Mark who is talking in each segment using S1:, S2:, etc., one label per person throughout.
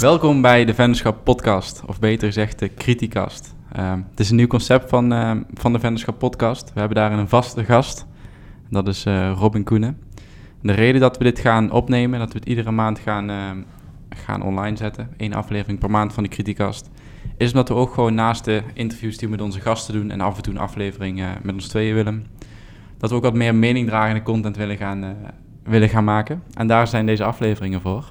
S1: Welkom bij de Venderschap Podcast, of beter gezegd de Criticast. Ehm, het is een nieuw concept van, ehm, van de Venderschap Podcast. We hebben daar een vaste gast, dat is eh, Robin Koenen. De reden dat we dit gaan opnemen, dat we het iedere maand gaan, ehm, gaan online zetten, één aflevering per maand van de Criticast, is omdat we ook gewoon naast de interviews die we met onze gasten doen en af en toe een aflevering eh, met ons tweeën willen, dat we ook wat meer meningdragende content willen gaan, eh, willen gaan maken. En daar zijn deze afleveringen voor.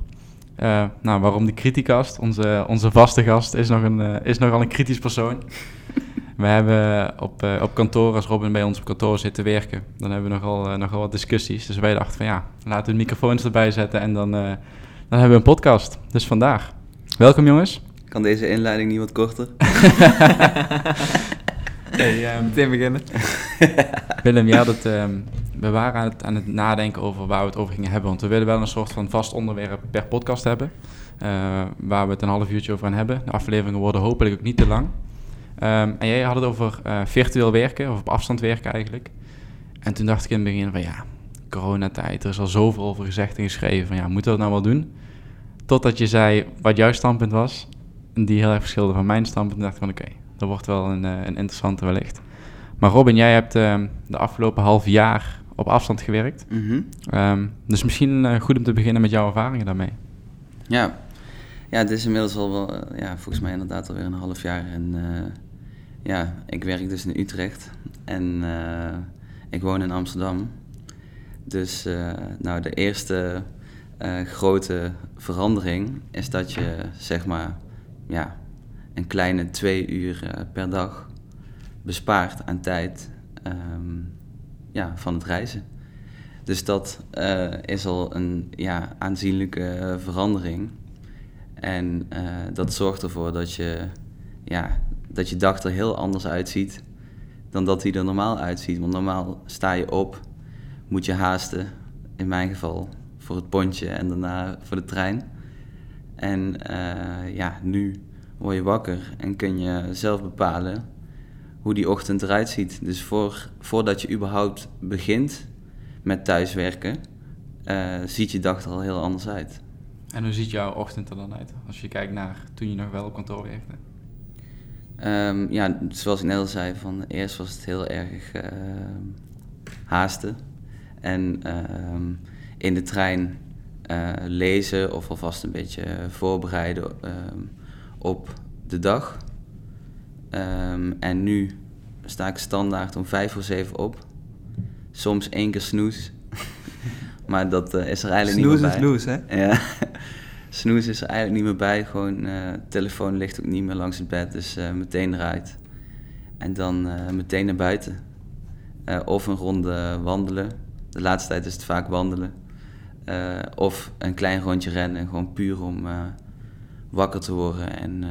S1: Uh, nou, waarom de Criticast? Onze, onze vaste gast is, nog een, uh, is nogal een kritisch persoon. we hebben op, uh, op kantoor, als Robin bij ons op kantoor zit te werken, dan hebben we nogal, nogal wat discussies. Dus wij dachten van ja, laten we de microfoons erbij zetten en dan, dan hebben we een podcast. Dus vandaag. Welkom jongens.
S2: Kan deze inleiding niet wat korter?
S1: hey, um,
S3: Meteen beginnen.
S1: Willem, ja, dat, um, we waren aan het, aan het nadenken over waar we het over gingen hebben. Want we willen wel een soort van vast onderwerp per podcast hebben. Uh, waar we het een half uurtje over gaan hebben. De afleveringen worden hopelijk ook niet te lang. Um, en jij had het over uh, virtueel werken, of op afstand werken eigenlijk. En toen dacht ik in het begin van ja, coronatijd, er is al zoveel over gezegd en geschreven. Van ja, moeten we dat nou wel doen? Totdat je zei wat jouw standpunt was. En die heel erg verschilde van mijn standpunt. En dacht ik van oké, okay, dat wordt wel een, uh, een interessante wellicht. Maar Robin, jij hebt uh, de afgelopen half jaar op afstand gewerkt.
S2: Mm -hmm.
S1: um, dus misschien uh, goed om te beginnen met jouw ervaringen daarmee.
S2: Ja, ja het is inmiddels al wel, uh, ja, volgens mij inderdaad alweer een half jaar. En ja, ik werk dus in Utrecht en ik woon in Amsterdam. Dus nou, de eerste grote verandering is dat je zeg maar ja, een kleine twee uur per dag bespaart aan tijd um, ja, van het reizen. Dus dat uh, is al een ja, aanzienlijke verandering. En dat zorgt ervoor dat je, ja, dat je dag er heel anders uitziet dan dat hij er normaal uitziet. Want normaal sta je op, moet je haasten, in mijn geval voor het pontje en daarna voor de trein. En ja, nu word je wakker en kun je zelf bepalen hoe die ochtend eruit ziet. Dus voor, voordat je überhaupt begint met thuiswerken, uh, ziet je dag er al heel anders uit.
S1: En hoe ziet jouw ochtend er dan uit als je kijkt naar toen je nog wel op kantoor werkte?
S2: Um, ja, zoals ik net al zei, van eerst was het heel erg uh, haasten. En uh, in de trein uh, lezen of alvast een beetje voorbereiden um, op de dag. Um, en nu sta ik standaard om vijf voor zeven op. Soms één keer snoes. maar dat uh, is er eigenlijk
S3: snoes
S2: niet meer bij.
S3: Snoes is hè?
S2: Ja. snoes is er eigenlijk niet meer bij. Gewoon, uh, telefoon ligt ook niet meer langs het bed. Dus uh, meteen eruit. En dan meteen naar buiten. of een ronde wandelen. De laatste tijd is het vaak wandelen. of een klein rondje rennen. Gewoon puur om wakker te worden. En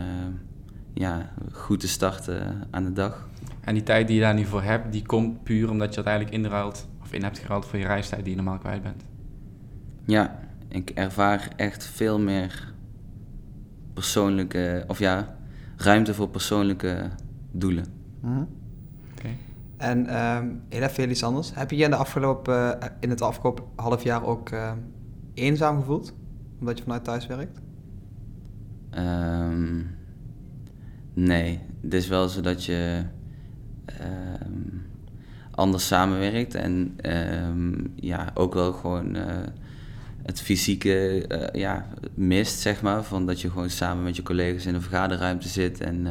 S2: ja, goed te starten aan de dag.
S1: En die tijd die je daar nu voor hebt, die komt puur omdat je dat eigenlijk inruilt of in hebt geruild voor je reistijd die je normaal kwijt bent.
S2: Ja, ik ervaar echt veel meer persoonlijke, of ja, ruimte voor persoonlijke doelen.
S3: Mm -hmm. okay. En um, heel even iets anders. Heb je je in, de afgelopen, uh, in het afgelopen half jaar ook uh, eenzaam gevoeld? Omdat je vanuit thuis werkt?
S2: Um, Nee, het is wel zo dat je um, anders samenwerkt en um, ja, ook wel gewoon uh, het fysieke uh, ja, mist, zeg maar. Van dat je gewoon samen met je collega's in een vergaderruimte zit en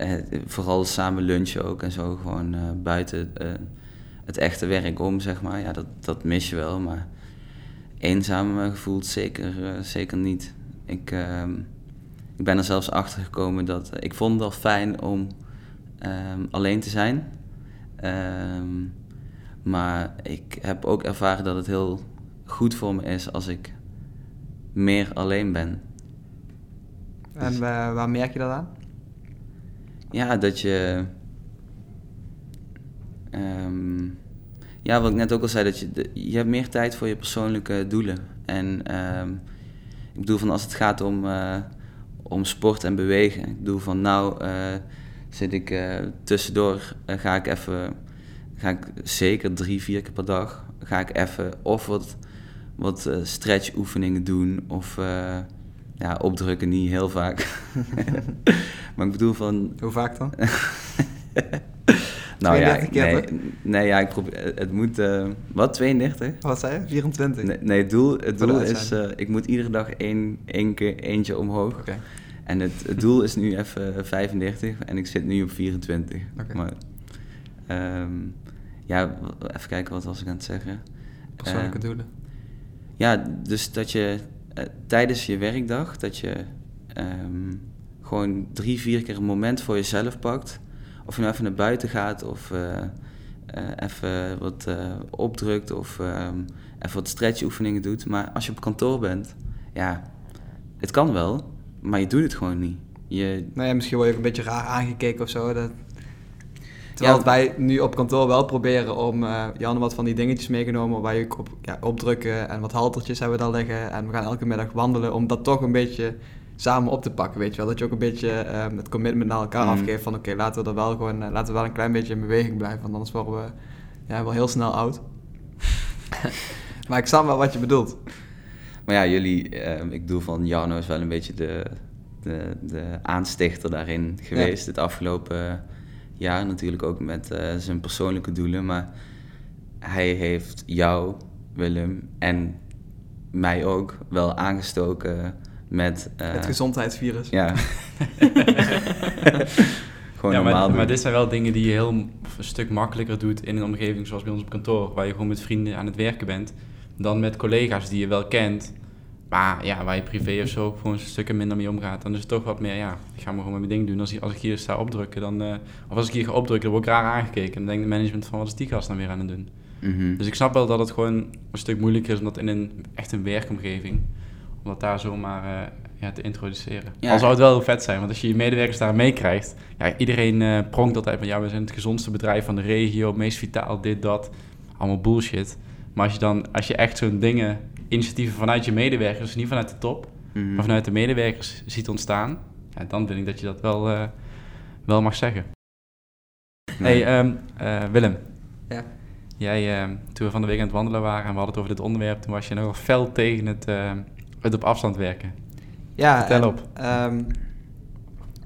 S2: uh, vooral samen lunchen ook en zo. Gewoon buiten het echte werk om, zeg maar. Ja, dat, dat mis je wel, maar eenzaam gevoeld zeker, zeker niet. Ik... ik ben er zelfs achter gekomen dat ik vond het wel fijn om um, alleen te zijn. Um, maar ik heb ook ervaren dat het heel goed voor me is als ik meer alleen ben.
S3: En dus, waar, waar merk je dat aan?
S2: Ja, dat je. Um, ja, wat ik net ook al zei, dat je, je hebt meer tijd voor je persoonlijke doelen. En ik bedoel, van als het gaat om. Uh, om sport en bewegen. Ik bedoel van nou uh, zit ik uh, tussendoor, uh, ga ik even, ga ik zeker drie, vier keer per dag, ga ik even of wat, wat stretch oefeningen doen of ja, opdrukken niet heel vaak. maar ik bedoel van...
S3: Hoe vaak dan?
S2: nou ja, nee, nee, ja, ik probeer, het moet, uh, wat, 32?
S3: Wat zei je, 24?
S2: Nee, nee het doel, het doel is, uh, ik moet iedere dag één, één keer eentje omhoog.
S3: Okay.
S2: En het, het doel is nu even 35 en ik zit nu op 24.
S3: Okay.
S2: Maar, um, ja, even kijken, wat was ik aan het zeggen?
S3: Persoonlijke uh, doelen.
S2: Ja, dus dat je tijdens je werkdag, dat je um, gewoon drie, vier keer een moment voor jezelf pakt of je nou even naar buiten gaat of uh, uh, even wat uh, opdrukt of um, even wat stretchoefeningen doet. Maar als je op kantoor bent, ja, het kan wel, maar je doet het gewoon niet. Je...
S3: Nou ja, misschien word je ook een beetje raar aangekeken of zo. Dat... Terwijl ja, wij nu op kantoor wel proberen om... Uh, Jan wat van die dingetjes meegenomen waar je op, ja, opdrukken en wat haltertjes hebben we daar liggen. En we gaan elke middag wandelen om dat toch een beetje samen op te pakken, weet je wel. Dat je ook een beetje um, het commitment naar elkaar mm. afgeeft van oké, laten we er wel gewoon, uh, laten we wel een klein beetje in beweging blijven, want anders worden we ja, wel heel snel oud. maar ik snap wel wat je bedoelt.
S2: Maar ja, jullie, uh, ik bedoel van Jarno is wel een beetje de, de, de aanstichter daarin geweest ja. het afgelopen jaar. Natuurlijk ook met uh, zijn persoonlijke doelen, maar hij heeft jou, Willem, en mij ook wel aangestoken met...
S3: Uh, het gezondheidsvirus.
S2: Ja.
S1: gewoon ja, normaal maar, maar, dit zijn wel dingen die je heel een stuk makkelijker doet in een omgeving zoals bij ons op kantoor, waar je gewoon met vrienden aan het werken bent, dan met collega's die je wel kent, maar ja, waar je privé of zo gewoon een stukje minder mee omgaat. Dan is het toch wat meer, ja, ik ga maar gewoon mijn ding doen. Als ik, als ik hier sta opdrukken, dan, uh, of als ik hier ga opdrukken, dan word ik raar aangekeken. Dan denkt de management van, wat is die gast dan weer aan het doen? Mm -hmm. Dus ik snap wel dat het gewoon een stuk moeilijker is, omdat in een echt een werkomgeving, om dat daar zomaar uh, ja, te introduceren. Ja. Al zou het wel heel vet zijn, want als je je medewerkers daar meekrijgt, ja, iedereen uh, pronkt altijd van, ja, we zijn het gezondste bedrijf van de regio, meest vitaal, dit, dat, allemaal bullshit. Maar als je dan, als je echt zo'n dingen, initiatieven vanuit je medewerkers, dus niet vanuit de top, mm -hmm. maar vanuit de medewerkers ziet ontstaan, ja, dan vind ik dat je dat wel, uh, wel mag zeggen. Nee. Hey, um, uh, Willem.
S3: Ja.
S1: Jij, uh, toen we van de week aan het wandelen waren en we hadden het over dit onderwerp, toen was je nogal fel tegen het, het op afstand werken.
S3: Ja,
S1: Vertel en, op.
S3: Um,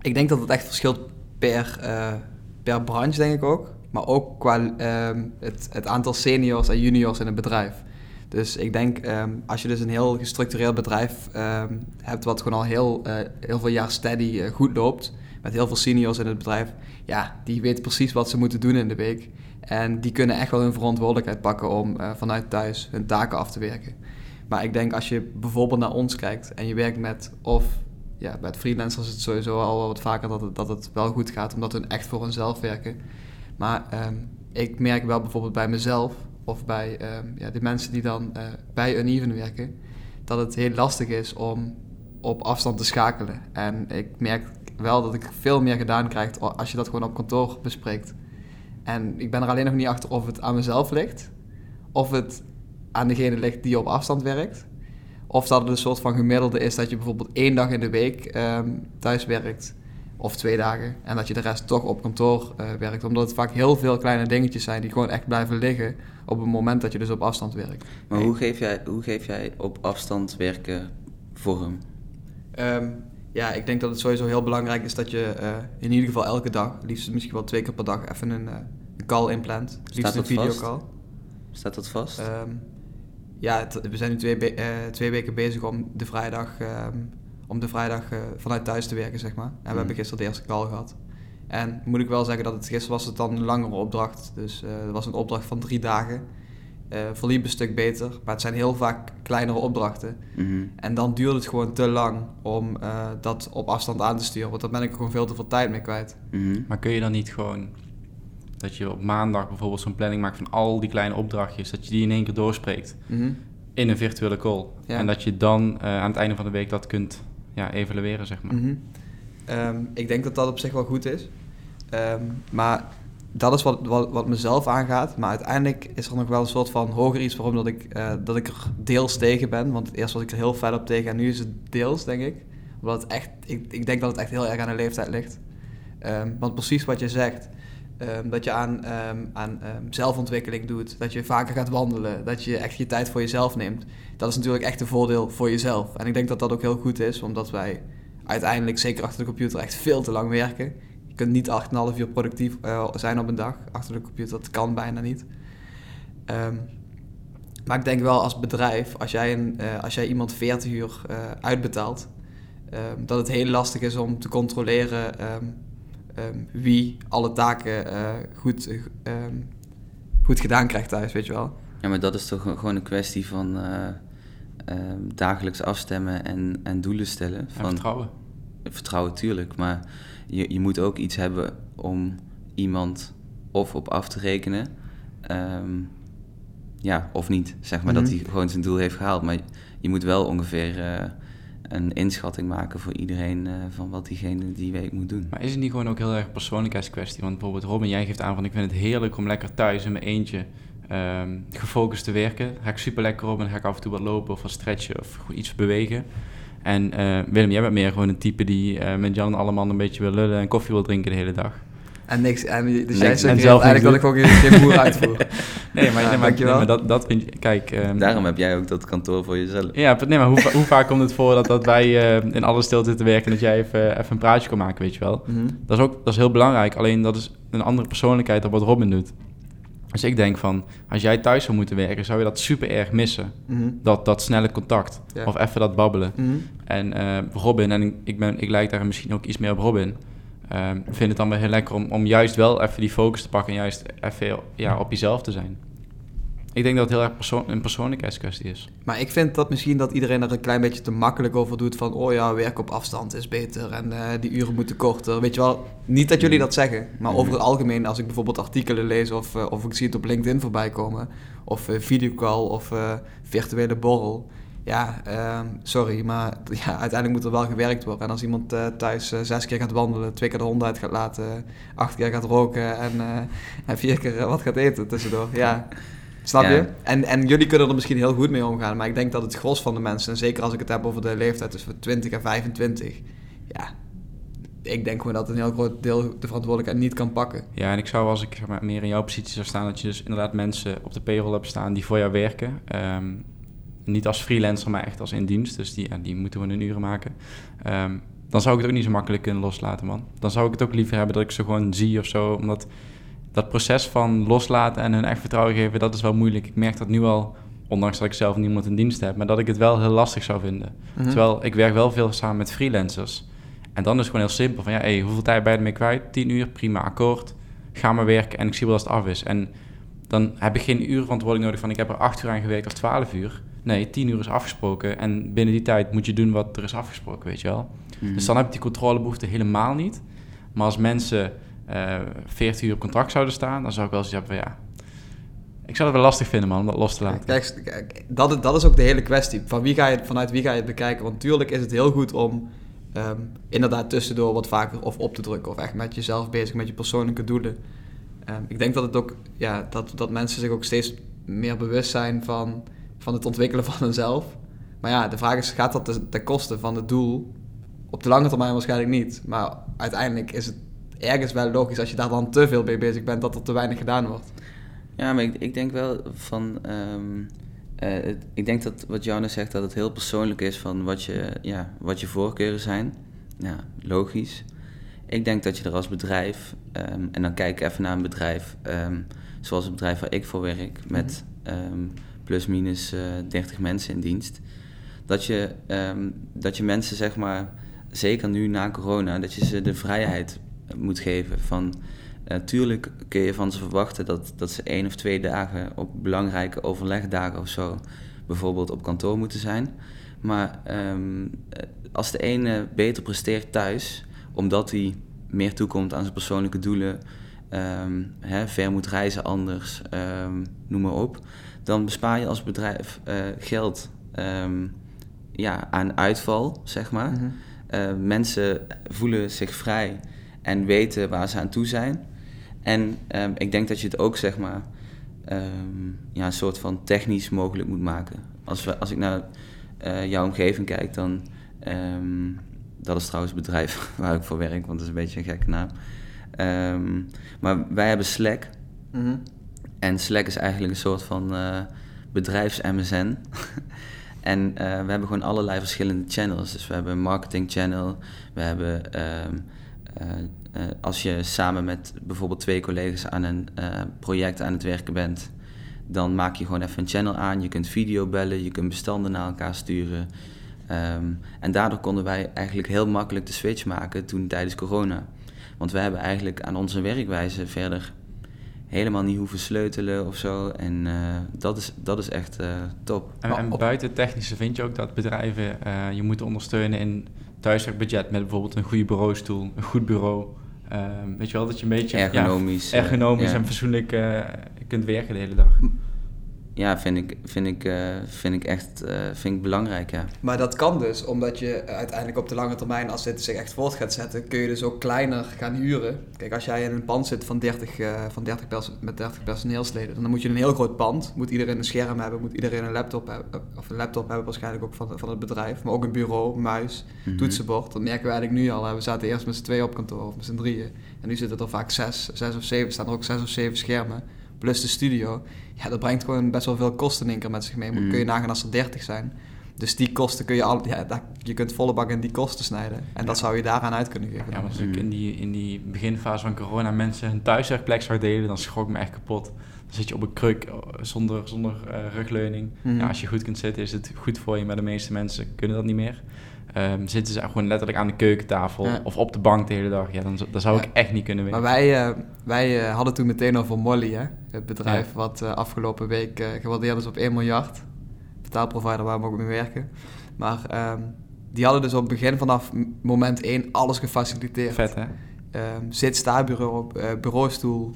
S3: ik denk dat het echt verschilt per, uh, per branche, denk ik ook. Maar ook qua um, het, het aantal seniors en juniors in het bedrijf. Dus ik denk, um, als je dus een heel gestructureerd bedrijf hebt, wat gewoon al heel, uh, heel veel jaar steady uh, goed loopt, met heel veel seniors in het bedrijf, ja, die weten precies wat ze moeten doen in de week. En die kunnen echt wel hun verantwoordelijkheid pakken om vanuit thuis hun taken af te werken. Maar ik denk als je bijvoorbeeld naar ons kijkt en je werkt met of ja, met freelancers is het sowieso al wat vaker dat het, dat het wel goed gaat, omdat hun echt voor hunzelf werken. Maar um, ik merk wel bijvoorbeeld bij mezelf of bij um, ja, de mensen die dan uh, bij Uneven werken, dat het heel lastig is om op afstand te schakelen. En ik merk wel dat ik veel meer gedaan krijg als je dat gewoon op kantoor bespreekt. En ik ben er alleen nog niet achter of het aan mezelf ligt, of het aan degene ligt die op afstand werkt. Of dat het een soort van gemiddelde is dat je bijvoorbeeld één dag in de week um, thuis werkt. Of twee dagen. En dat je de rest toch op kantoor uh, werkt. Omdat het vaak heel veel kleine dingetjes zijn die gewoon echt blijven liggen op het moment dat je dus op afstand werkt.
S2: Maar hoe geef jij, hoe geef jij op afstand werken vorm?
S3: Um, ja, ik denk dat het sowieso heel belangrijk is dat je uh, in ieder geval elke dag, liefst misschien wel twee keer per dag, even een, uh, een call inplant. Liefst een videocall.
S2: Staat dat vast? Um,
S3: ja, we zijn nu twee, uh, twee weken bezig om de vrijdag, uh, om de vrijdag uh, vanuit thuis te werken, zeg maar. En we mm. hebben gisteren de eerste call gehad. En moet ik wel zeggen dat het gisteren was het dan een langere opdracht. Dus uh, het was een opdracht van drie dagen. verliep een stuk beter, maar het zijn heel vaak kleinere opdrachten. Mm -hmm. En dan duurt het gewoon te lang om dat op afstand aan te sturen. Want dan ben ik gewoon veel te veel tijd mee kwijt.
S1: Mm -hmm. Maar kun je dan niet gewoon dat je op maandag bijvoorbeeld zo'n planning maakt van al die kleine opdrachtjes, dat je die in één keer doorspreekt mm-hmm. in een virtuele call. En dat je dan uh, aan het einde van de week dat kunt ja, evalueren, zeg maar.
S3: Mm-hmm. Um, ik denk dat dat op zich wel goed is. Um, maar dat is wat, wat, wat, mezelf aangaat. Maar uiteindelijk is er nog wel een soort van hoger iets waarom dat ik, uh, dat ik er deels tegen ben. Want eerst was ik er heel vet op tegen en nu is het deels, denk ik. Omdat het echt, ik, ik denk dat het echt heel erg aan de leeftijd ligt. Um, want precies wat je zegt, ehm, dat je aan, ehm, aan ehm, zelfontwikkeling doet, dat je vaker gaat wandelen, dat je echt je tijd voor jezelf neemt. Dat is natuurlijk echt een voordeel voor jezelf. En ik denk dat dat ook heel goed is, omdat wij uiteindelijk, zeker achter de computer, echt veel te lang werken. Je kunt niet 8,5 uur productief eh, zijn op een dag achter de computer, dat kan bijna niet. Maar ik denk wel als bedrijf, als jij, een, eh, als jij iemand 40 uur eh, uitbetaalt, dat het heel lastig is om te controleren ehm, wie alle taken eh, goed, ehm, goed gedaan krijgt thuis, weet je wel.
S2: Ja, maar dat is toch gewoon een kwestie van eh, ehm, dagelijks afstemmen en, en doelen stellen.
S1: En
S2: Van,
S1: vertrouwen.
S2: Vertrouwen, tuurlijk. Maar je, je moet ook iets hebben om iemand of op af te rekenen. ehm, ja, of niet. Zeg maar dat
S3: Mhm.
S2: hij gewoon zijn doel heeft gehaald. Maar je moet wel ongeveer eh, een inschatting maken voor iedereen eh, van wat diegene die week moet doen.
S1: Maar is het niet gewoon ook heel erg persoonlijkheidskwestie? Want bijvoorbeeld Robin, jij geeft aan van ik vind het heerlijk om lekker thuis in mijn eentje ehm, gefocust te werken. Ga ik super lekker op en ga ik af en toe wat lopen of wat stretchen of iets bewegen. En eh, Willem, jij bent meer gewoon een type die eh, met Jan allemaal een beetje wil lullen en koffie wil drinken de hele dag.
S3: En niks, en, dus
S2: Niks.
S3: jij zegt
S1: zelf
S3: eigenlijk dat ik ook geen boer uitvoer.
S1: Nee, maar,
S3: Ja,
S1: nee, maar,
S3: dankjewel.
S1: nee, maar dat, dat vind je... Kijk... ehm,
S2: Daarom heb jij ook dat kantoor voor jezelf.
S1: Ja, nee, maar hoe, hoe vaak komt het voor dat, dat wij eh, in alle stilte te werken en dat jij even, even een praatje kan maken, weet je wel?
S3: Mhm.
S1: Dat is ook dat is heel belangrijk, alleen dat is een andere persoonlijkheid dan wat Robin doet. Dus ik denk van, als jij thuis zou moeten werken, zou je dat super erg missen.
S3: Mhm.
S1: Dat, dat snelle contact.
S3: Ja.
S1: Of even dat babbelen.
S3: Mhm.
S1: En eh, Robin, en ik, ben, ik lijk daar misschien ook iets meer op Robin, eh, vind het dan wel heel lekker om, om juist wel even die focus te pakken en juist even ja, op jezelf te zijn. Ik denk dat het heel erg persoon, een persoonlijkheidskwestie is.
S3: Maar ik vind dat misschien dat iedereen er een klein beetje te makkelijk over doet van oh ja, werk op afstand is beter en eh, die uren moeten korter. Weet je wel, niet dat jullie dat zeggen, maar over het algemeen als ik bijvoorbeeld artikelen lees of, eh, of ik zie het op LinkedIn voorbij komen of eh, videocall of virtuele borrel. Ja, ehm, sorry, maar ja, uiteindelijk moet er wel gewerkt worden. En als iemand eh, thuis eh, zes keer gaat wandelen, twee keer de hond uit gaat laten, acht keer gaat roken en, eh, en vier keer wat gaat eten tussendoor, ja... Snap
S2: Ja.
S3: je? En, en jullie kunnen er misschien heel goed mee omgaan, maar ik denk dat het gros van de mensen, en zeker als ik het heb over de leeftijd tussen 20 en 25, ja, ik denk gewoon dat een heel groot deel de verantwoordelijkheid niet kan pakken.
S1: Ja, en ik zou als ik zeg maar, meer in jouw positie zou staan, dat je dus inderdaad mensen op de payroll hebt staan die voor jou werken. Ehm, niet als freelancer, maar echt als in dienst. Dus die, ja, die moeten we hun uren maken. Ehm, dan zou ik het ook niet zo makkelijk kunnen loslaten, man. Dan zou ik het ook liever hebben dat ik ze gewoon zie of zo. Omdat dat proces van loslaten en hun echt vertrouwen geven, dat is wel moeilijk. Ik merk dat nu al, ondanks dat ik zelf niemand in dienst heb, maar dat ik het wel heel lastig zou vinden.
S3: Mhm.
S1: Terwijl ik werk wel veel samen met freelancers. En dan is het gewoon heel simpel van ja, hey, hoeveel tijd ben je ermee kwijt? 10 uur, prima, akkoord. Ga maar werken en ik zie wel als het af is. En dan heb ik geen uur verantwoording nodig van ik heb er 8 uur aan gewerkt of 12 uur. Nee, 10 uur is afgesproken en binnen die tijd moet je doen wat er is afgesproken, weet je wel.
S2: Mhm.
S1: Dus dan heb ik die controlebehoefte helemaal niet. Maar als mensen 40 uur op contract zouden staan, dan zou ik wel eens hebben van ja, ik zou het wel lastig vinden man, om dat los te laten.
S3: Kijk, kijk, dat, is- dat is ook de hele kwestie. Van wie ga je, vanuit wie ga je het bekijken? Want natuurlijk is het heel goed om ehm, inderdaad tussendoor wat vaker of op te drukken. Of echt met jezelf bezig, met je persoonlijke doelen. Ehm, ik denk dat, het ook, ja, dat, dat mensen zich ook steeds meer bewust zijn van, van het ontwikkelen van hunzelf. Maar ja, de vraag is, gaat dat ten, ten koste van het doel? Op de lange termijn waarschijnlijk niet. Maar uiteindelijk is het ergens wel logisch als je daar dan te veel mee bezig bent, dat er te weinig gedaan wordt.
S2: Ja, maar ik, ik denk wel van. ehm, eh, het- ik denk dat wat Janne zegt, dat het heel persoonlijk is van wat je, ja, wat je voorkeuren zijn. Ja, logisch. Ik denk dat je er als bedrijf, ehm, en dan kijk ik even naar een bedrijf, ehm, zoals het bedrijf waar ik voor werk, met ehm, plus minus eh 30 mensen in dienst. Dat je, ehm, dat je mensen, zeg maar, zeker nu na corona, dat je ze de vrijheid moet geven van Natuurlijk kun je van ze verwachten dat, dat ze één of twee dagen op belangrijke overlegdagen of zo bijvoorbeeld op kantoor moeten zijn. Maar ehm, eh, als de ene beter presteert thuis, omdat hij meer toekomt aan zijn persoonlijke doelen, ehm, hè, ver moet reizen anders, ehm, noem maar op, dan bespaar je als bedrijf eh, geld ehm, ja, aan uitval, zeg maar.
S3: Mhm.
S2: Uh, mensen voelen zich vrij en weten waar ze aan toe zijn. En ik denk dat je het ook, zeg maar, ja, een soort van technisch mogelijk moet maken. Als, we, als ik naar uh, jouw omgeving kijk, dan. Dat is trouwens het bedrijf waar ik voor werk, want dat is een beetje een gekke naam. Ehm, maar wij hebben Slack.
S3: Mhm.
S2: En Slack is eigenlijk een soort van eh, bedrijfs-MSN. en eh, we hebben gewoon allerlei verschillende channels. Dus we hebben een marketing channel. We hebben, ehm, eh, als je samen met bijvoorbeeld twee collega's aan een project aan het werken bent, dan maak je gewoon even een channel aan. Je kunt video bellen, je kunt bestanden naar elkaar sturen. Ehm, en daardoor konden wij eigenlijk heel makkelijk de switch maken toen tijdens corona. Want we hebben eigenlijk aan onze werkwijze verder helemaal niet hoeven sleutelen of zo. En eh, dat, is, dat is echt eh, top.
S1: En, en
S3: op-
S1: buiten het technische vind je ook dat bedrijven eh, je moeten ondersteunen in thuiswerkbudget met bijvoorbeeld een goede bureaustoel, een goed bureau. Ehm, weet je wel, dat je een beetje ja,
S2: Ergonomisch.
S1: ergonomisch
S2: ja.
S1: en fatsoenlijk eh, kunt werken de hele dag.
S2: Ja, vind ik, vind ik, eh, vind ik echt eh, vind ik belangrijk, ja.
S3: Maar dat kan dus, omdat je uiteindelijk op de lange termijn, als dit zich echt voort gaat zetten, kun je dus ook kleiner gaan huren. Kijk, als jij in een pand zit van 30, eh, van 30 pers- met 30 personeelsleden, dan moet je een heel groot pand. Moet iedereen een scherm hebben, moet iedereen een laptop hebben. Of een laptop hebben waarschijnlijk ook van, van het bedrijf. Maar ook een bureau, muis,
S2: Mhm.
S3: toetsenbord. Dat merken we eigenlijk nu al. hè. We zaten eerst met z'n tweeën op kantoor, of met z'n drieën. En nu zitten er vaak zes, zes of zeven. Staan er ook zes of zeven schermen. Plus de studio. Ja, dat brengt gewoon best wel veel kosten in één keer met zich mee. Moet-
S2: Mm.
S3: Kun je nagaan als er 30 zijn. Dus die kosten kun je al, ja, daar- je kunt volle bak in die kosten snijden. En dat zou je daaraan uit kunnen geven.
S1: Ja, maar als ik
S2: Mm.
S1: in die, in die beginfase van corona mensen hun thuiswerkplek zag delen, dan schrok ik me echt kapot. Dan zit je op een kruk eh, zonder, zonder eh, rugleuning.
S3: Mhm.
S1: Ja, als je goed kunt zitten is het goed voor je, maar de meeste mensen kunnen dat niet meer. Ehm, zitten ze gewoon letterlijk aan de keukentafel
S3: Ja.
S1: of op de bank de hele dag. Ja, dan, dan zou
S3: Ja.
S1: ik echt niet kunnen
S3: Maar
S1: werken.
S3: wij, eh, wij eh, hadden toen meteen over Molly, hè? het bedrijf
S1: Ja.
S3: wat eh, afgelopen week gewaardeerd is op 1 miljard. Betaalprovider waar we ook mee werken. Maar ehm, die hadden dus op het begin vanaf moment 1 alles gefaciliteerd.
S1: Vet hè?
S3: Ehm, zit, staarbureau, bureaustoel,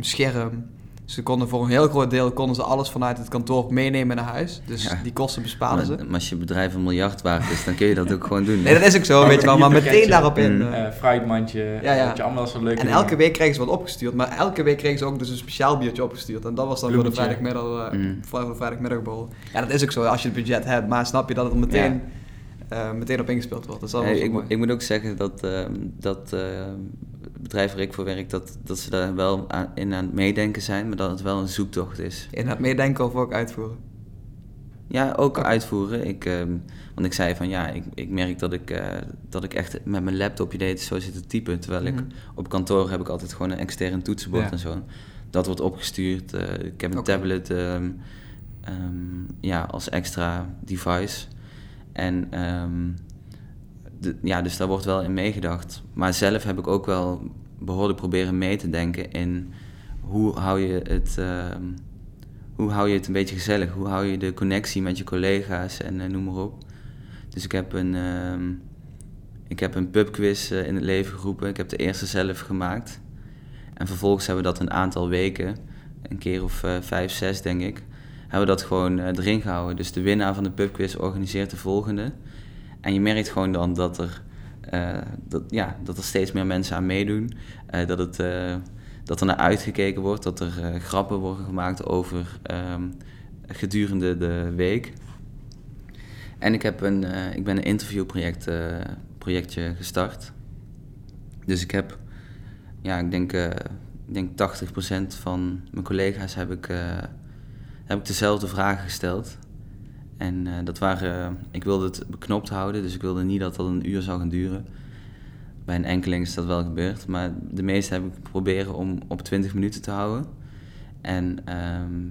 S3: scherm. Ze konden voor een heel groot deel konden ze alles vanuit het kantoor meenemen naar huis. Dus
S2: Ja.
S3: die kosten besparen ze.
S2: Maar, als je bedrijf een miljard waard is, dan kun je dat ook gewoon doen.
S3: Nee, dat is ook zo,
S1: Maar
S3: weet je wel. Maar meteen daarop in. Eh,
S1: fruitmandje,
S3: Ja, ja.
S1: dat je allemaal zo leuk
S3: En elke week kregen ze wat opgestuurd, maar elke week kregen ze ook dus een speciaal biertje opgestuurd. En dat was dan voor de vrijdagmiddag, eh,
S2: Mm.
S3: voor de vrijdagmiddagborrel. Ja, dat is ook zo als je het budget hebt, maar snap je dat het meteen, eh, meteen op ingespeeld wordt. Dat is
S2: ik, ik moet ook zeggen dat, ehm, dat ehm, het bedrijf waar ik voor werk, dat, dat ze daar wel aan, in aan het meedenken zijn, maar dat het wel een zoektocht is.
S3: In het meedenken of ook uitvoeren.
S2: Ja, ook uitvoeren. Ik, ehm, want ik zei van ja, ik, ik merk dat ik, eh, dat ik echt met mijn laptopje deed zo zit te typen. Terwijl ik
S3: Mhm.
S2: op kantoor heb ik altijd gewoon een extern toetsenbord
S1: Ja.
S2: en zo. Dat wordt opgestuurd. eh, ik heb een tablet ja, als extra device. En ehm, ja, dus daar wordt wel in meegedacht. Maar zelf heb ik ook wel behoorlijk proberen mee te denken in hoe hou je het, ehm, hoe hou je het een beetje gezellig? Hoe hou je de connectie met je collega's en eh, noem maar op. Dus ik heb een, ehm, ik heb een pubquiz eh, in het leven geroepen. Ik heb de eerste zelf gemaakt. En vervolgens hebben we dat een aantal weken, een keer of eh, vijf, zes denk ik, hebben we dat gewoon eh, erin gehouden. Dus de winnaar van de pubquiz organiseert de volgende. En je merkt gewoon dan dat er, eh, dat, ja, dat er steeds meer mensen aan meedoen. Eh, dat, het, dat er naar uitgekeken wordt, dat er grappen worden gemaakt over ehm, gedurende de week. En ik, heb een, ik ben een interviewproject projectje gestart. Dus ik heb, ja, ik denk, ik denk 80% van mijn collega's heb ik, heb ik dezelfde vragen gesteld. En eh, dat waren, ik wilde het beknopt houden, dus ik wilde niet dat dat een uur zou gaan duren. Bij een enkeling is dat wel gebeurd, maar de meeste heb ik proberen om op 20 minuten te houden. En ehm,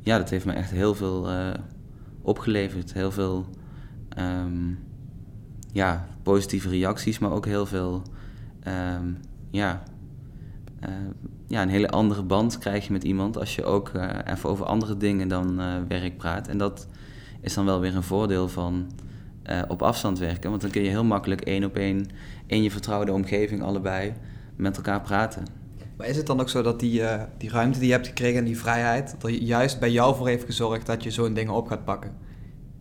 S2: ja, dat heeft me echt heel veel eh, opgeleverd. Heel veel ehm, ja, positieve reacties, maar ook heel veel ehm, ja, eh, ja, een hele andere band krijg je met iemand als je ook eh, even over andere dingen dan eh, werk praat. En dat is dan wel weer een voordeel van eh, op afstand werken. Want dan kun je heel makkelijk één op één in je vertrouwde omgeving allebei met elkaar praten.
S3: Maar is het dan ook zo dat die, die ruimte die je hebt gekregen en die vrijheid, dat er juist bij jou voor heeft gezorgd dat je zo'n dingen op gaat pakken?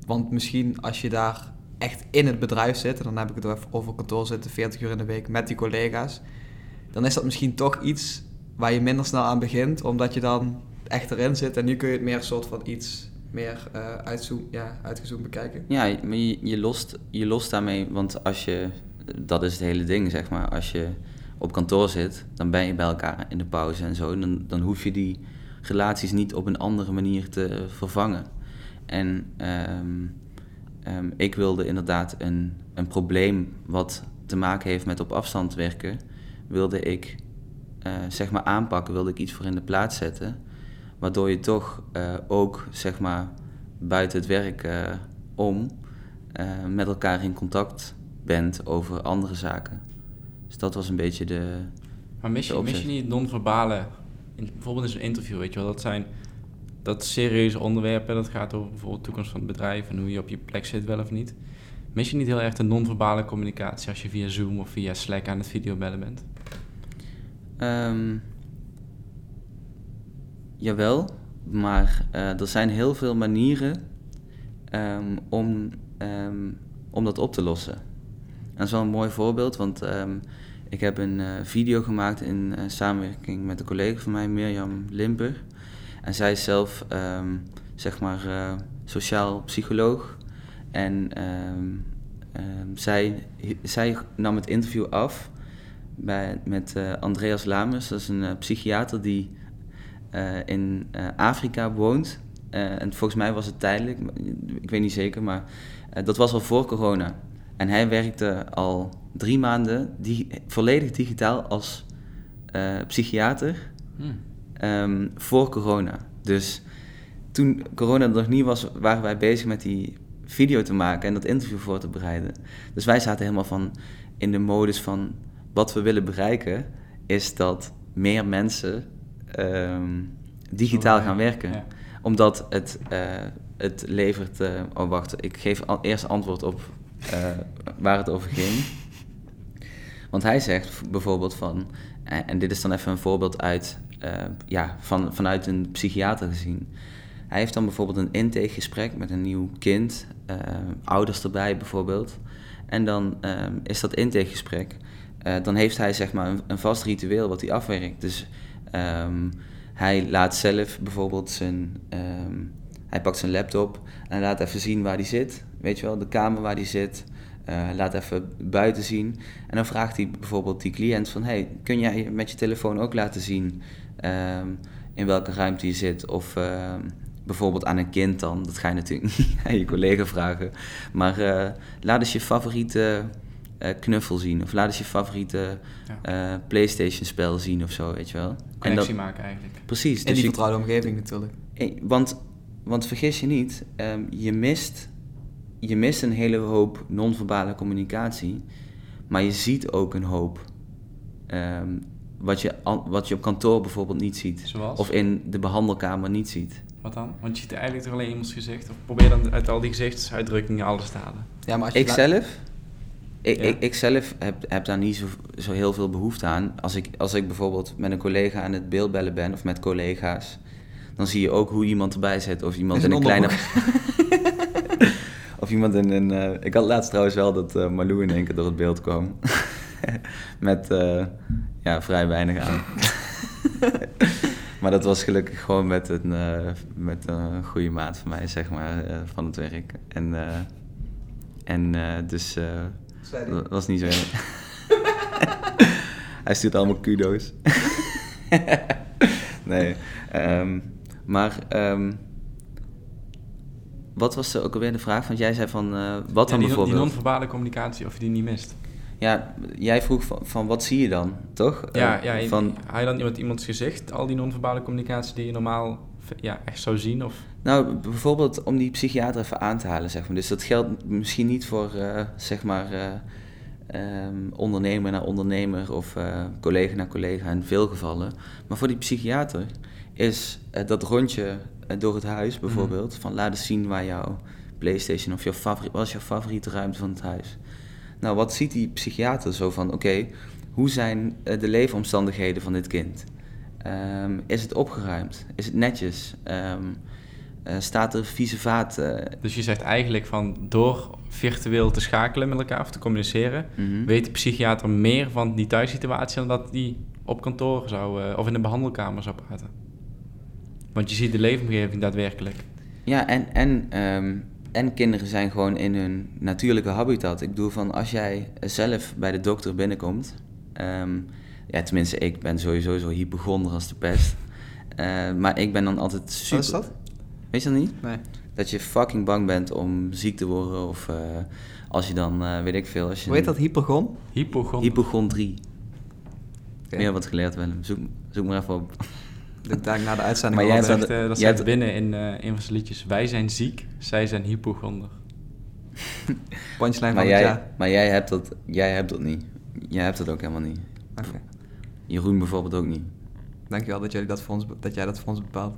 S3: Want misschien als je daar echt in het bedrijf zit, en dan heb ik het over kantoor zitten, 40 uur in de week met die collega's, dan is dat misschien toch iets waar je minder snel aan begint, omdat je dan echt erin zit en nu kun je het meer soort van iets meer uitzoom, ja, uitgezoomd bekijken.
S2: Ja, maar je, lost, je lost daarmee, want als je, dat is het hele ding zeg maar, als je op kantoor zit, dan ben je bij elkaar in de pauze en zo. Dan, dan hoef je die relaties niet op een andere manier te vervangen. En ehm, ehm, ik wilde inderdaad een, een probleem wat te maken heeft met op afstand werken, wilde ik eh, zeg maar aanpakken, wilde ik iets voor in de plaats zetten. Waardoor je toch eh, ook zeg maar buiten het werk eh, om met elkaar in contact bent over andere zaken. Dus dat was een beetje de.
S1: Maar mis je, mis je niet non-verbale, bijvoorbeeld in zo'n interview, weet je wel, dat zijn dat serieuze onderwerpen, dat gaat over bijvoorbeeld de toekomst van het bedrijf en hoe je op je plek zit, wel of niet. Mis je niet heel erg de non-verbale communicatie als je via Zoom of via Slack aan het videobellen bent?
S2: Um, jawel, maar uh, er zijn heel veel manieren um, om, um, om dat op te lossen. En dat is wel een mooi voorbeeld, want ik heb een uh, video gemaakt in uh, samenwerking met een collega van mij, Mirjam Limper. En zij is zelf, zeg maar, sociaal psycholoog. En zij, zij nam het interview af bij, met uh, Andreas Lamers. Dat is een uh, psychiater die uh, in Afrika woont. en volgens mij was het tijdelijk, ik weet niet zeker, maar dat was al voor corona. En hij werkte al drie maanden die, volledig digitaal als psychiater hmm. um, voor corona. Dus toen corona er nog niet was, waren wij bezig met die video te maken en dat interview voor te bereiden. Dus wij zaten helemaal van in de modus van wat we willen bereiken is dat meer mensen ehm, digitaal gaan werken. Omdat het, uh, het levert. Uh, oh, wacht, ik geef al, eerst antwoord op uh, waar het over ging. Want hij zegt bijvoorbeeld van. En dit is dan even een voorbeeld uit, ja, van, vanuit een psychiater gezien. Hij heeft dan bijvoorbeeld een intakegesprek met een nieuw kind, ouders erbij bijvoorbeeld. En dan um, is dat intakegesprek uh, dan heeft hij zeg maar een, een, vast ritueel wat hij afwerkt. Dus um, hij laat zelf bijvoorbeeld zijn. Um, hij pakt zijn laptop en laat even zien waar hij zit. Weet je wel, de kamer waar hij zit. Uh, laat even buiten zien. En dan vraagt hij bijvoorbeeld die cliënt van... Hey, kun jij met je telefoon ook laten zien um, in welke ruimte je zit? Of bijvoorbeeld aan een kind dan. Dat ga je natuurlijk niet aan je collega vragen. Maar uh, laat eens je favoriete knuffel zien. Of laat eens je favoriete uh, PlayStation spel zien of zo, weet je wel.
S1: Connectie maken eigenlijk.
S2: Precies.
S3: In dus die vertrouwde omgeving natuurlijk.
S2: Want, want vergis je niet, um, je, mist, je mist een hele hoop non-verbale communicatie. Maar je ziet ook een hoop um, wat, je, wat je op kantoor bijvoorbeeld niet ziet.
S1: Zoals?
S2: Of in de behandelkamer niet ziet.
S1: Wat dan? Want je ziet eigenlijk toch alleen iemands gezicht? Of probeer dan uit al die gezichtsuitdrukkingen alles te halen?
S2: Ja, maar als je ik zelf ik, zelf heb, heb daar niet zo, zo heel veel behoefte aan. Als ik, als ik bijvoorbeeld met een collega aan het beeldbellen ben of met collega's, dan zie je ook hoe iemand erbij zit. Of iemand in een kleine. of iemand in een. Uh, ik had laatst trouwens wel dat uh, Malou in één keer door het beeld kwam. met uh, ja, vrij weinig aan. maar dat was gelukkig gewoon met een, met een goede maat van mij, zeg maar, van het werk. En, en dus dat was niet zo. Hij stuurt allemaal kudo's. nee. Um, maar um, wat was ook alweer de vraag? Want jij zei van, uh, wat
S1: ja,
S2: dan
S1: die,
S2: bijvoorbeeld?
S1: Die non-verbale communicatie, of je die niet mist.
S2: Ja, jij vroeg van, van wat zie je dan, toch?
S1: Ja, uh, ja van, haal je dan met iemands gezicht al die non-verbale communicatie die je normaal ja, echt zou zien? Of?
S2: Nou, bijvoorbeeld om die psychiater even aan te halen, zeg maar. Dus dat geldt misschien niet voor, uh, zeg maar, uh, um, ondernemer naar ondernemer of uh, collega naar collega in veel gevallen. Maar voor die psychiater is dat rondje door het huis bijvoorbeeld, mm. van laat eens zien waar jouw Playstation of jouw favoriet, wat is jouw favoriete ruimte van het huis. Nou, wat ziet die psychiater zo van, oké, hoe zijn de leefomstandigheden van dit kind? Um, is het opgeruimd? Is het netjes? Um, uh, staat er vieze vaat? Uh...
S1: Dus je zegt eigenlijk van door virtueel te schakelen met elkaar of te communiceren, mm -hmm. weet de psychiater meer van die thuissituatie dan dat die op kantoor zou uh, of in de behandelkamer zou praten. Want je ziet de leefomgeving daadwerkelijk.
S2: Ja, en, en, um, en kinderen zijn gewoon in hun natuurlijke habitat. Ik bedoel van als jij zelf bij de dokter binnenkomt, Ja, tenminste, ik ben sowieso zo hypochonder als de pest. Eh, maar ik ben dan altijd super...
S3: Wat is dat?
S2: Weet je dat niet?
S3: Nee.
S2: Dat je fucking bang bent om ziek te worden of eh, als je dan, eh, weet ik veel, als je...
S3: Hoe heet dat? Hypergon?
S1: Hypochond.
S2: Hypochondrie.
S3: Oké.
S2: Meer wat geleerd, Willem. Zoek, zoek maar even op.
S3: Ik denk ik na de uitzending
S2: Maar jij hebt
S1: dat zegt, eh, dat
S2: jij
S1: zegt
S2: hebt-
S1: binnen in eh, een van zijn liedjes. Wij zijn ziek, zij zijn hypochonder.
S3: punchline
S2: Maar
S3: van het
S2: jij,
S3: jaar.
S2: maar jij hebt dat, jij hebt dat niet. Jij hebt dat ook helemaal niet.
S3: Oké.
S2: Jeroen bijvoorbeeld ook niet.
S3: Dankjewel dat, jullie dat, voor ons, be- dat jij dat voor ons bepaalt.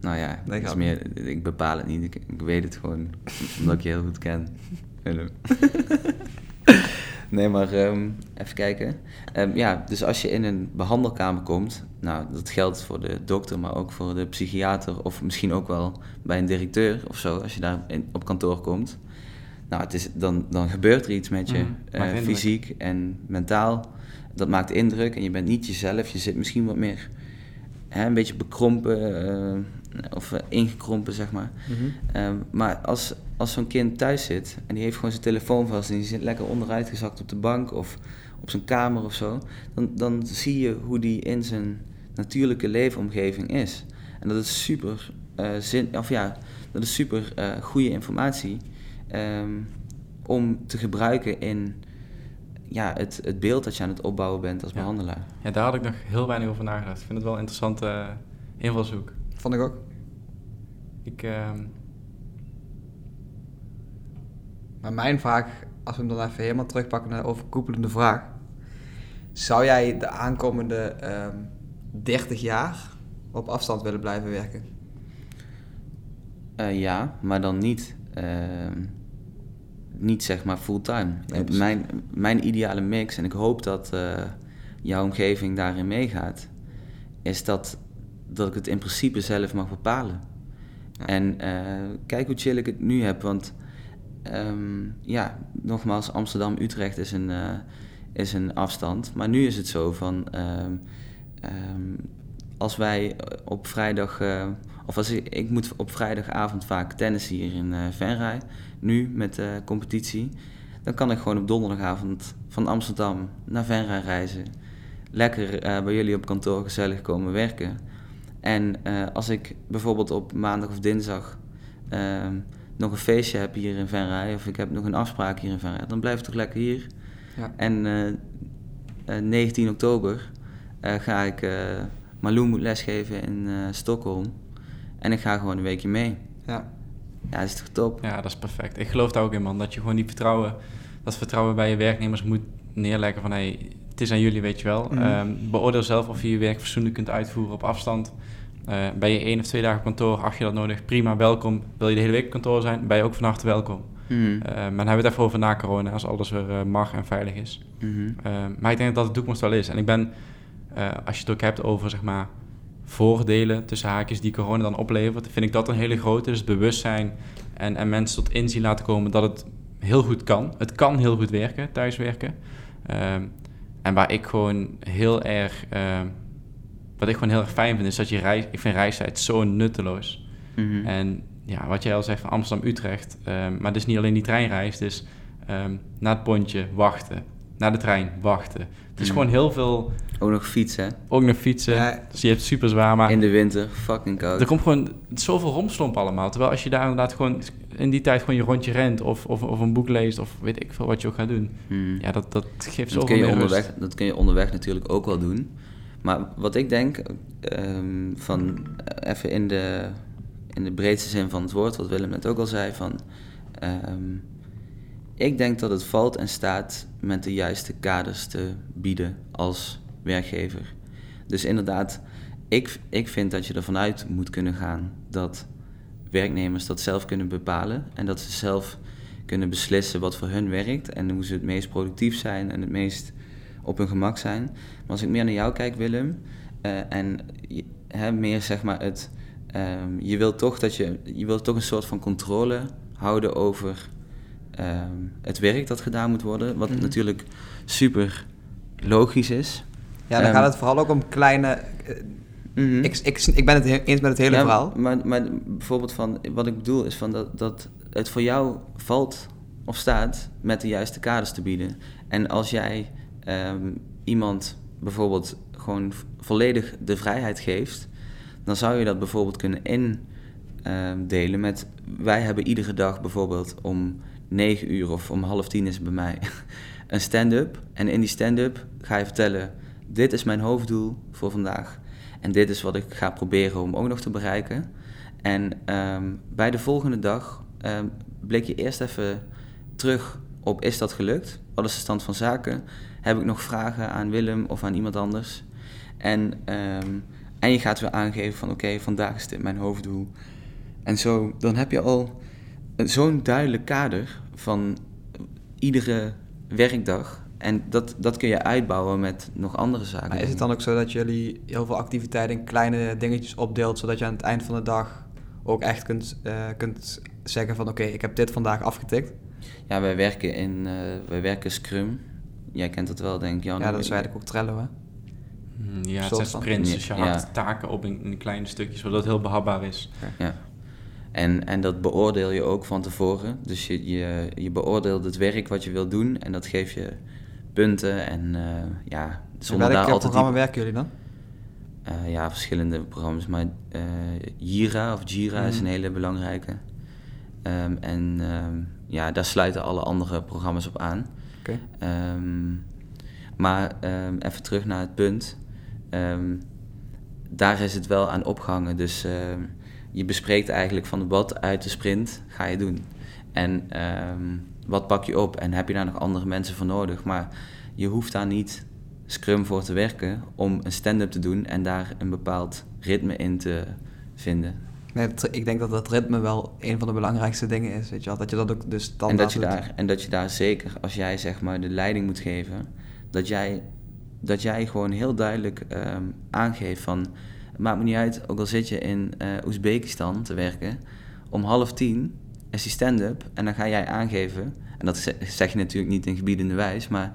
S2: Nou ja, dat is meer, ik bepaal het niet. Ik, ik weet het gewoon, omdat ik je heel goed ken. Nee, maar ehm, even kijken. Ehm, ja, dus als je in een behandelkamer komt, nou, dat geldt voor de dokter, maar ook voor de psychiater, of misschien ook wel bij een directeur of zo, als je daar in, op kantoor komt. Nou, het is, dan, dan gebeurt er iets met je,
S1: Mhm,
S2: eh, fysiek en mentaal. Dat maakt indruk en je bent niet jezelf. Je zit misschien wat meer hè, een beetje bekrompen eh, of eh, ingekrompen, zeg maar. Ehm, maar als, als zo'n kind thuis zit en die heeft gewoon zijn telefoon vast en die zit lekker onderuitgezakt op de bank of op zijn kamer of zo, dan, dan zie je hoe die in zijn natuurlijke leefomgeving is. En dat is super, eh, zin, of ja, dat is super goede informatie ehm, om te gebruiken in ja, het, het beeld dat je aan het opbouwen bent als
S1: Ja.
S2: behandelaar.
S1: Ja, daar had ik nog heel weinig over nagedacht. Ik vind het wel een interessante eh, invalshoek.
S3: Vond ik ook.
S1: Ik, ehm,
S3: Maar mijn vraag, als we hem dan even helemaal terugpakken naar de overkoepelende vraag. Zou jij de aankomende ehm 30 jaar op afstand willen blijven werken?
S2: Eh, ja, maar dan niet, ehm, niet zeg maar fulltime. Eh, mijn, mijn ideale mix, en ik hoop dat eh, jouw omgeving daarin meegaat, is dat, dat ik het in principe zelf mag bepalen.
S3: Ja.
S2: En eh, kijk hoe chill ik het nu heb, want ehm, ja, nogmaals, Amsterdam-Utrecht is een, is een afstand. Maar nu is het zo van, ehm, ehm, als wij op vrijdag, of als ik, ik moet op vrijdagavond vaak tennissen hier in eh Venray, nu met de competitie, dan kan ik gewoon op donderdagavond van Amsterdam naar Venray reizen. Lekker eh, bij jullie op kantoor gezellig komen werken. En eh, als ik bijvoorbeeld op maandag of dinsdag ehm, nog een feestje heb hier in Venray, of ik heb nog een afspraak hier in Venray, dan blijf ik toch lekker hier.
S3: Ja.
S2: En eh, eh, 19 oktober ga ik Malou moet lesgeven in Stockholm. En ik ga gewoon een weekje mee.
S3: Ja.
S2: Ja, dat is toch top?
S1: ja, dat is perfect. Ik geloof daar ook in, man. Dat je gewoon die vertrouwen, dat vertrouwen bij je werknemers moet neerleggen van, hey, het is aan jullie, weet je wel.
S3: Mhm.
S1: Ehm, beoordeel zelf of je je werk fatsoenlijk kunt uitvoeren op afstand. Eh, ben je één of twee dagen op kantoor, acht je dat nodig, prima, welkom. Wil je de hele week op kantoor zijn, ben je ook van harte welkom.
S2: Mhm.
S1: Eh, maar dan hebben we het even over na corona, als alles weer eh, mag en veilig is.
S2: Mhm.
S1: Eh, maar ik denk dat dat de toekomst wel is. En ik ben, eh, als je het ook hebt over zeg maar, voordelen tussen haakjes die corona dan oplevert, vind ik dat een hele grote. Dus bewustzijn en, en mensen tot inzien laten komen dat het heel goed kan. Het kan heel goed werken, thuiswerken. Ehm, en waar ik gewoon heel erg, ehm, wat ik gewoon heel erg fijn vind, is dat je reis, ik vind reistijd zo nutteloos.
S2: Mhm.
S1: En ja, wat jij al zegt van Amsterdam-Utrecht. ehm, maar het is niet alleen die treinreis. Dus ehm naar het pontje, wachten. Naar de trein, wachten. Het is
S2: Mhm.
S1: gewoon heel veel...
S2: Ook nog fietsen.
S1: Ook nog fietsen.
S3: Ja.
S1: Dus je hebt het super zwaar. Maar
S2: In de winter, fucking koud.
S1: er komt gewoon zoveel romslomp allemaal. Terwijl als je daar inderdaad gewoon in die tijd gewoon je rondje rent... Of, of, of een boek leest of weet ik veel wat je ook gaat doen.
S2: Mhm.
S1: Ja, dat, dat geeft
S2: dat,
S1: zoveel
S2: kun je
S1: meer rust.
S2: onderweg, dat kun je onderweg natuurlijk ook wel doen. Maar wat ik denk, ehm, van eh, even in de, in de breedste zin van het woord, wat Willem net ook al zei, van ehm, ik denk dat het valt en staat met de juiste kaders te bieden als werkgever. Dus inderdaad, ik, ik vind dat je ervan uit moet kunnen gaan dat werknemers dat zelf kunnen bepalen en dat ze zelf kunnen beslissen wat voor hun werkt en hoe ze het meest productief zijn en het meest op hun gemak zijn. Maar als ik meer naar jou kijk, Willem, eh, en meer zeg maar het, ehm, je wilt toch dat je, je wilt toch een soort van controle houden over het werk dat gedaan moet worden, wat
S3: Mhm.
S2: natuurlijk super logisch is.
S3: Ja, dan
S2: Ehm,
S3: gaat het vooral ook om kleine... eh,
S2: Mhm.
S3: ik, ik, ik ben het he- eens met het hele
S2: Ja,
S3: verhaal.
S2: Maar, maar bijvoorbeeld van, wat ik bedoel is van dat, dat het voor jou valt of staat met de juiste kaders te bieden. En als jij ehm, iemand bijvoorbeeld gewoon volledig de vrijheid geeft, dan zou je dat bijvoorbeeld kunnen indelen met wij hebben iedere dag bijvoorbeeld om 9 uur of om half tien is bij mij een stand-up. En in die stand-up ga je vertellen, dit is mijn hoofddoel voor vandaag. En dit is wat ik ga proberen om ook nog te bereiken. En ehm, bij de volgende dag um, blik je eerst even terug op is dat gelukt? Wat is de stand van zaken? Heb ik nog vragen aan Willem of aan iemand anders? En, ehm, en je gaat weer aangeven van oké, vandaag is dit mijn hoofddoel. En zo, dan heb je al zo'n duidelijk kader van iedere werkdag. En dat, dat kun je uitbouwen met nog andere zaken.
S3: Maar is het dan ook zo dat jullie heel veel activiteiten in kleine dingetjes opdeelt, zodat je aan het eind van de dag ook echt kunt, uh, kunt zeggen van oké, ik heb dit vandaag afgetikt?
S2: Ja, wij werken in uh, wij werken Scrum. Jij kent het wel, denk ik. Jan,
S3: ja, dat is eigenlijk ook Trello, hè?
S1: Hmm, ja, het zijn sprints, dus je hakt taken op in, in, kleine stukjes, zodat het heel behapbaar is.
S2: Ja. En, en dat beoordeel je ook van tevoren. Dus je, je, je beoordeelt het werk wat je wilt doen en dat geef je punten. En uh, ja,
S3: zonder daar altijd... programma werken jullie dan?
S2: Uh, ja, verschillende programma's. Maar uh, Jira of Jira mm. is een hele belangrijke. Um, en um, ja, daar sluiten alle andere programma's op aan.
S3: Okay.
S2: Um, maar even terug naar het punt. daar is het wel aan opgehangen. Dus je bespreekt eigenlijk van wat uit de sprint ga je doen. En wat pak je op en heb je daar nog andere mensen voor nodig. Maar je hoeft daar niet Scrum voor te werken om een stand-up te doen en daar een bepaald ritme in te vinden.
S3: Nee, ik denk dat dat ritme wel een van de belangrijkste dingen is. Weet je wel? Dat je dat ook dus
S2: en dat je daar En dat je daar zeker, als jij zeg maar de leiding moet geven, dat jij, dat jij gewoon heel duidelijk um, aangeeft van... Het maakt me niet uit, ook al zit je in uh, Oezbekistan te werken, om half tien is die stand-up en dan ga jij aangeven... En dat zeg je natuurlijk niet in gebiedende wijs, maar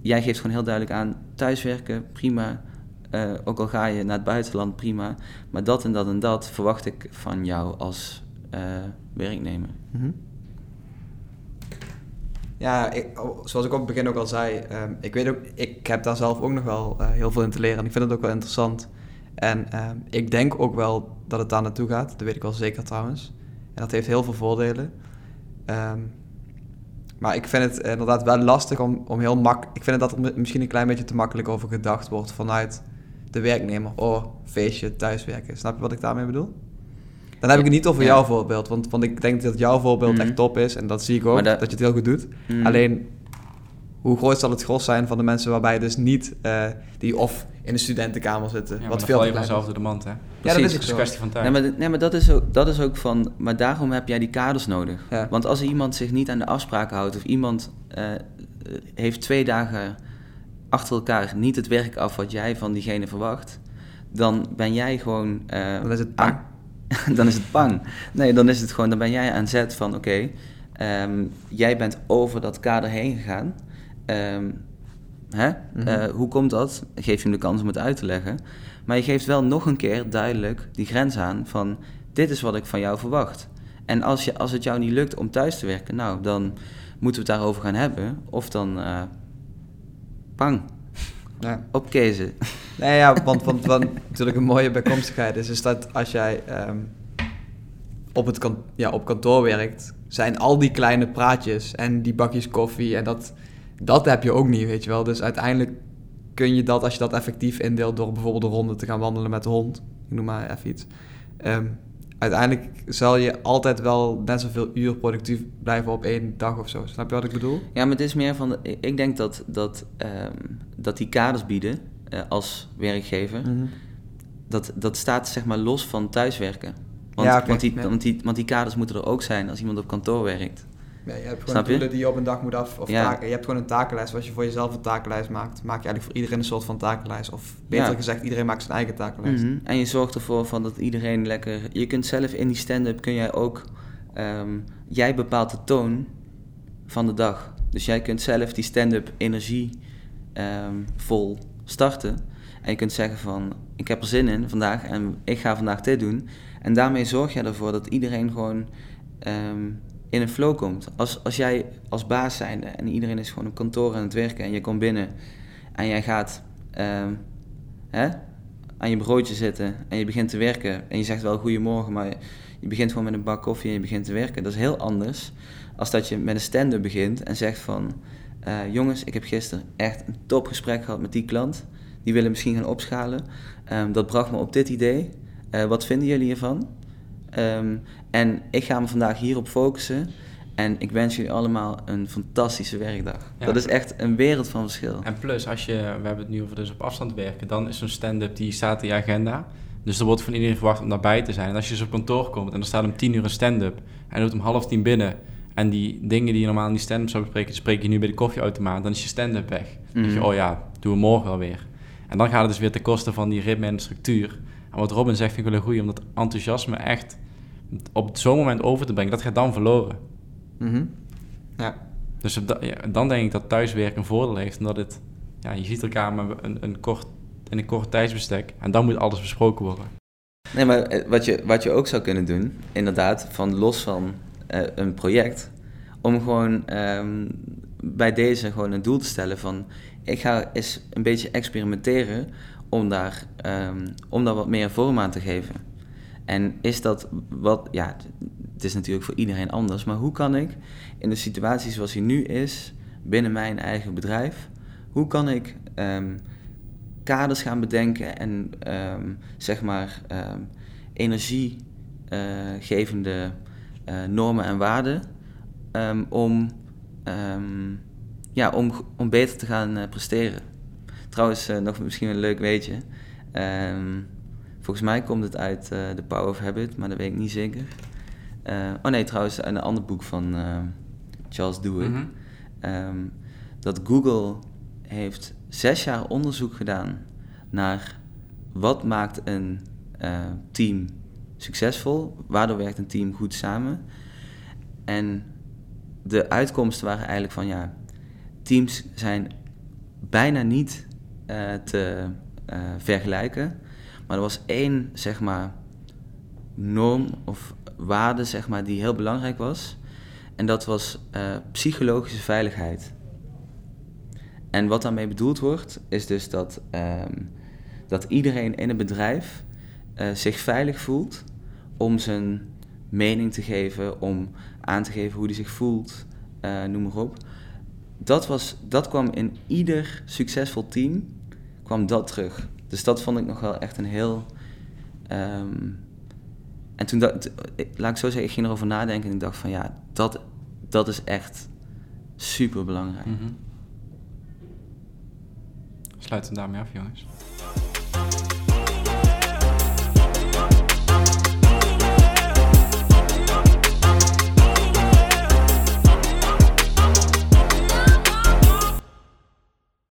S2: jij geeft gewoon heel duidelijk aan, thuiswerken, prima. Uh, ook al ga je naar het buitenland, prima. Maar dat en dat en dat verwacht ik van jou als uh, werknemer.
S3: Mm -hmm. Ja, ik, oh, zoals ik op het begin ook al zei, um, ik weet ook, ik heb daar zelf ook nog wel uh, heel veel in te leren. En ik vind het ook wel interessant. En um, ik denk ook wel dat het daar naartoe gaat. Dat weet ik wel zeker trouwens. En dat heeft heel veel voordelen. Um, maar ik vind het inderdaad wel lastig om, om heel mak... Ik vind dat er misschien een klein beetje te makkelijk over gedacht wordt vanuit de werknemer. Oh, feestje, thuiswerken. Snap je wat ik daarmee bedoel? Dan heb ik het niet over jouw voorbeeld. Want, want ik denk dat jouw voorbeeld echt mhm. top is. En dat zie ik ook, dat... je het heel goed doet. Mhm. Alleen, hoe groot zal het gros zijn van de mensen waarbij dus niet... Uh, die of in de studentenkamer zitten.
S1: Ja, wat veel te klein vanzelf door de mand, hè?
S3: Ja, dat is
S1: een kwestie van tijd.
S2: Nee maar, nee, maar dat, is ook, dat is ook van... Maar daarom heb jij die kaders nodig. Ja. Want als iemand zich niet aan de afspraken houdt... of iemand uh, heeft twee dagen achter elkaar niet het werk af... wat jij van diegene verwacht... dan ben jij gewoon... Uh,
S3: dan is het bang.
S2: dan is het bang. Nee, dan is het gewoon... Dan ben jij aan zet van... Oké, okay, um, jij bent over dat kader heen gegaan... Um, Hè? Mm -hmm. uh, hoe komt dat? Geef je hem de kans om het uit te leggen. Maar je geeft wel nog een keer duidelijk die grens aan van dit is wat ik van jou verwacht. En als, je, als het jou niet lukt om thuis te werken, nou, dan moeten we het daarover gaan hebben. Of dan, uh, pang, ja. opkezen.
S3: Nee, ja, want, want, want natuurlijk een mooie bijkomstigheid is, is dat als jij um, op, het kan, ja, op kantoor werkt, zijn al die kleine praatjes en die bakjes koffie en dat dat heb je ook niet, weet je wel. Dus uiteindelijk kun je dat, als je dat effectief indeelt door bijvoorbeeld een ronde te gaan wandelen met de hond, ik noem maar even iets. Um, uiteindelijk zal je altijd wel net zoveel uur productief blijven op één dag of zo. Snap je wat ik bedoel?
S2: Ja, maar het is meer van, de, ik denk dat, dat, um, dat die kaders bieden uh, als werkgever, mm -hmm. dat, dat staat zeg maar los van thuiswerken. Want, ja, okay, want, die, ja. want, die, want die kaders moeten er ook zijn als iemand op kantoor werkt.
S3: Ja, je hebt gewoon doelen die je op een dag moet af... Of ja. taken. Je hebt gewoon een takenlijst. Als je voor jezelf een takenlijst maakt... maak je eigenlijk voor iedereen een soort van takenlijst. Of beter ja. gezegd, iedereen maakt zijn eigen takenlijst.
S2: Mm -hmm. En je zorgt ervoor van dat iedereen lekker... Je kunt zelf in die stand-up kun jij ook... Um, jij bepaalt de toon van de dag. Dus jij kunt zelf die stand-up energie um, vol starten. En je kunt zeggen van... Ik heb er zin in vandaag en ik ga vandaag dit doen. En daarmee zorg je ervoor dat iedereen gewoon... Um, in een flow komt. Als, als jij als baas zijnde en iedereen is gewoon op kantoor aan het werken en je komt binnen en jij gaat ehm, hè, aan je broodje zitten en je begint te werken en je zegt wel goedemorgen, maar je begint gewoon met een bak koffie en je begint te werken. Dat is heel anders als dat je met een stand-up begint en zegt van, eh, jongens, ik heb gisteren echt een topgesprek gehad met die klant. Die willen misschien gaan opschalen. Ehm, dat bracht me op dit idee. Eh, wat vinden jullie hiervan? Ehm, en ik ga me vandaag hierop focussen. En ik wens jullie allemaal een fantastische werkdag.
S1: Ja.
S2: Dat is echt een wereld van verschil.
S1: En plus, als je, we hebben het nu over dus op afstand werken, dan is zo'n stand-up die staat in je agenda. Dus er wordt van iedereen verwacht om daarbij te zijn. En als je dus op kantoor komt en er staat om tien uur een stand-up en je doet om half tien binnen. En die dingen die je normaal in die stand-up zou bespreken, spreek je nu bij de koffieautomaat. Dan is je stand-up weg. Dan denk je,
S2: Mhm.
S1: oh ja, doen we morgen wel weer. En dan gaat het dus weer ten koste van die ritme en de structuur. En wat Robin zegt vind ik wel een goeie, om dat enthousiasme echt op zo'n moment over te brengen. Dat gaat dan verloren.
S3: Mhm. Ja.
S1: Dus op da- ja, dan denk ik dat thuiswerken een voordeel heeft, omdat het, ja, je ziet elkaar maar een, een kort, in een kort tijdsbestek en dan moet alles besproken worden.
S2: Nee, maar eh, wat je, wat je ook zou kunnen doen, inderdaad, van los van eh, een project, om gewoon ehm, bij deze gewoon een doel te stellen van, ik ga eens een beetje experimenteren om daar, ehm, om daar wat meer vorm aan te geven. En is dat wat, ja, het is natuurlijk voor iedereen anders, maar hoe kan ik in de situatie zoals die nu is, binnen mijn eigen bedrijf, hoe kan ik ehm, kaders gaan bedenken en ehm, zeg maar ehm, energiegevende eh, normen en waarden om, ja, om, om beter te gaan eh, presteren. Trouwens, eh, nog misschien een leuk weetje. Volgens mij komt het uit eh, The Power of Habit, maar dat weet ik niet zeker. Eh, oh nee, trouwens, een ander boek van eh, Charles Duhigg.
S1: Mhm.
S2: Ehm, dat Google heeft zes jaar onderzoek gedaan naar wat maakt een team succesvol, waardoor werkt een team goed samen. En de uitkomsten waren eigenlijk van ja, teams zijn bijna niet te vergelijken, maar er was één zeg maar norm of waarde zeg maar die heel belangrijk was. En dat was eh, psychologische veiligheid. En wat daarmee bedoeld wordt, is dus dat, ehm, dat iedereen in een bedrijf eh, zich veilig voelt om zijn mening te geven, om aan te geven hoe hij zich voelt, eh, noem maar op. Dat, was, dat kwam in ieder succesvol team, kwam dat terug. Dus dat vond ik nog wel echt een heel... ehm, en toen, dat, laat ik zo zeggen, ik ging erover nadenken en ik dacht van ja, dat, dat is echt super belangrijk.
S1: Mhm. Sluiten we daarmee af, jongens.